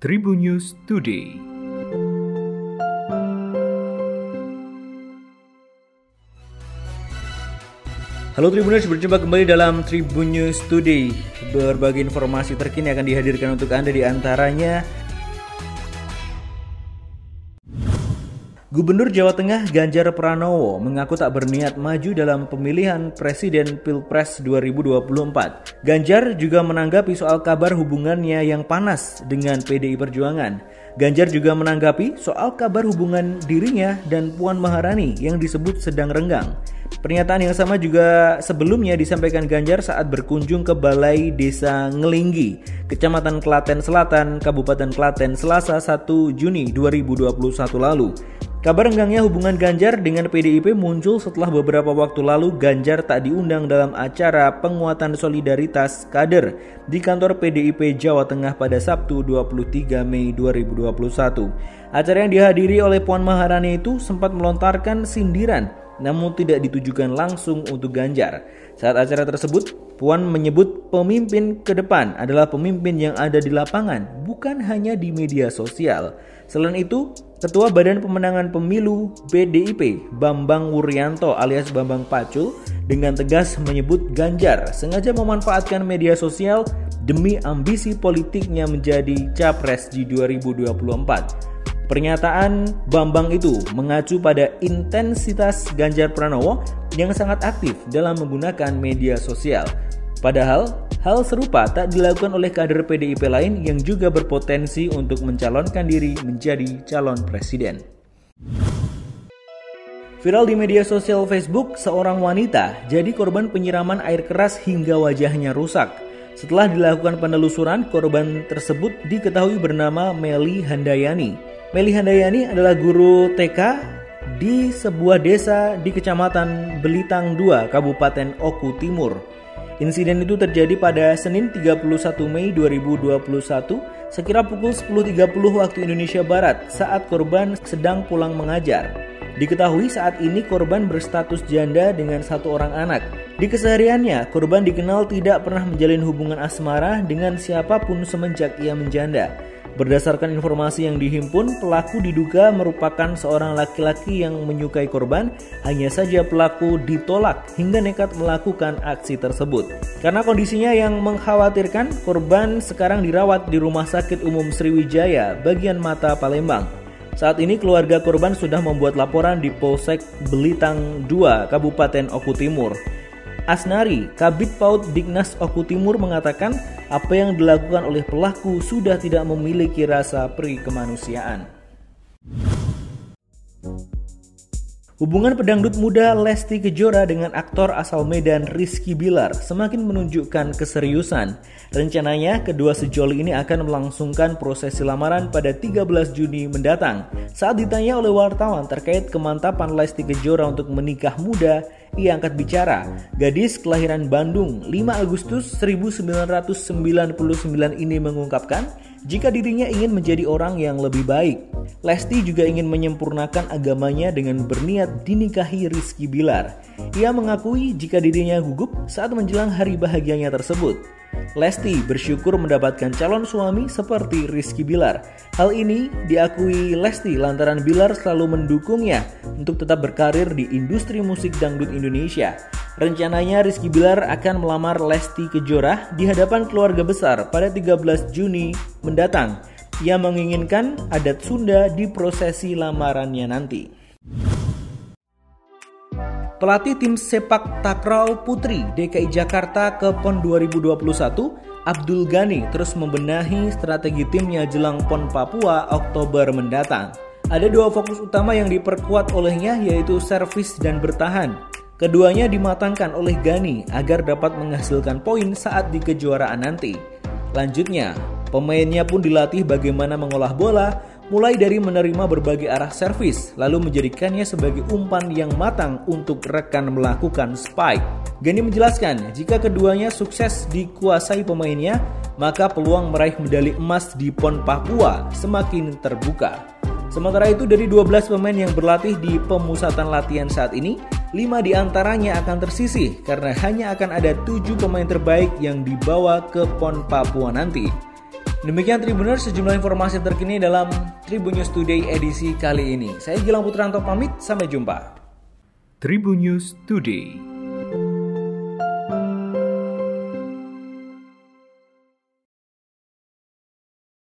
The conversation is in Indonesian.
Tribun News Today. Halo Tribuners, berjumpa kembali dalam Tribun News Today. Berbagai informasi terkini akan dihadirkan untuk Anda di antaranya Gubernur Jawa Tengah Ganjar Pranowo mengaku tak berniat maju dalam pemilihan Presiden Pilpres 2024. Ganjar juga menanggapi soal kabar hubungannya yang panas dengan PDI Perjuangan. Ganjar juga menanggapi soal kabar hubungan dirinya dan Puan Maharani yang disebut sedang renggang. Pernyataan yang sama juga sebelumnya disampaikan Ganjar saat berkunjung ke Balai Desa Ngelinggi, Kecamatan Klaten Selatan, Kabupaten Klaten, Selasa 1 Juni 2021 lalu. Kabar renggangnya hubungan Ganjar dengan PDIP muncul setelah beberapa waktu lalu Ganjar tak diundang dalam acara penguatan solidaritas kader di kantor PDIP Jawa Tengah pada Sabtu 23 Mei 2021. Acara yang dihadiri oleh Puan Maharani itu sempat melontarkan sindiran namun tidak ditujukan langsung untuk Ganjar. Saat acara tersebut, Puan menyebut pemimpin ke depan adalah pemimpin yang ada di lapangan, bukan hanya di media sosial. Selain itu, Ketua Badan Pemenangan Pemilu BDIP, Bambang Wuryanto alias Bambang Pacul, dengan tegas menyebut Ganjar sengaja memanfaatkan media sosial demi ambisi politiknya menjadi capres di 2024. Pernyataan Bambang itu mengacu pada intensitas Ganjar Pranowo yang sangat aktif dalam menggunakan media sosial. Padahal, hal serupa tak dilakukan oleh kader PDIP lain yang juga berpotensi untuk mencalonkan diri menjadi calon presiden. Viral di media sosial Facebook, seorang wanita jadi korban penyiraman air keras hingga wajahnya rusak. Setelah dilakukan penelusuran, korban tersebut diketahui bernama Meli Handayani. Meli Handayani adalah guru TK di sebuah desa di Kecamatan Belitang 2, Kabupaten Oku Timur. Insiden itu terjadi pada Senin 31 Mei 2021 sekira pukul 10.30 waktu Indonesia Barat saat korban sedang pulang mengajar. Diketahui saat ini korban berstatus janda dengan satu orang anak. Di kesehariannya, korban dikenal tidak pernah menjalin hubungan asmara dengan siapa pun semenjak ia menjanda. Berdasarkan informasi yang dihimpun, pelaku diduga merupakan seorang laki-laki yang menyukai korban, hanya saja pelaku ditolak hingga nekat melakukan aksi tersebut. Karena kondisinya yang mengkhawatirkan, korban sekarang dirawat di Rumah Sakit Umum Sriwijaya, bagian mata Palembang. Saat ini keluarga korban sudah membuat laporan di Polsek Belitang 2, Kabupaten Oku Timur. Asnari, Kabit Paut Dignas Oku Timur mengatakan apa yang dilakukan oleh pelaku sudah tidak memiliki rasa peri kemanusiaan. Hubungan pedangdut muda Lesti Kejora dengan aktor asal Medan Rizky Bilar semakin menunjukkan keseriusan. Rencananya, kedua sejoli ini akan melangsungkan prosesi lamaran pada 13 Juni mendatang. Saat ditanya oleh wartawan terkait kemantapan Lesti Kejora untuk menikah muda, ia angkat bicara. Gadis kelahiran Bandung 5 Agustus 1999 ini mengungkapkan jika dirinya ingin menjadi orang yang lebih baik. Lesti juga ingin menyempurnakan agamanya dengan berniat dinikahi Rizky Bilar. Ia mengakui jika dirinya gugup saat menjelang hari bahagianya tersebut. Lesti bersyukur mendapatkan calon suami seperti Rizky Bilar. Hal ini diakui Lesti lantaran Bilar selalu mendukungnya untuk tetap berkarir di industri musik dangdut Indonesia. Rencananya Rizky Bilar akan melamar Lesti Kejora di hadapan keluarga besar pada 13 Juni mendatang. Ia menginginkan adat Sunda di prosesi lamarannya nanti. Pelatih tim sepak takraw putri DKI Jakarta ke PON 2021, Abdul Ghani terus membenahi strategi timnya jelang PON Papua Oktober mendatang. Ada dua fokus utama yang diperkuat olehnya yaitu servis dan bertahan. Keduanya dimatangkan oleh Gani agar dapat menghasilkan poin saat di kejuaraan nanti. Lanjutnya, pemainnya pun dilatih bagaimana mengolah bola, mulai dari menerima berbagai arah servis, lalu menjadikannya sebagai umpan yang matang untuk rekan melakukan spike. Gani menjelaskan, jika keduanya sukses dikuasai pemainnya, maka peluang meraih medali emas di PON Papua semakin terbuka. Sementara itu dari 12 pemain yang berlatih di pemusatan latihan saat ini, 5 di antaranya akan tersisih karena hanya akan ada 7 pemain terbaik yang dibawa ke PON Papua nanti. Demikian Tribuners sejumlah informasi terkini dalam Tribun News Today edisi kali ini. Saya Gilang Putranto pamit, sampai jumpa. Tribun News Today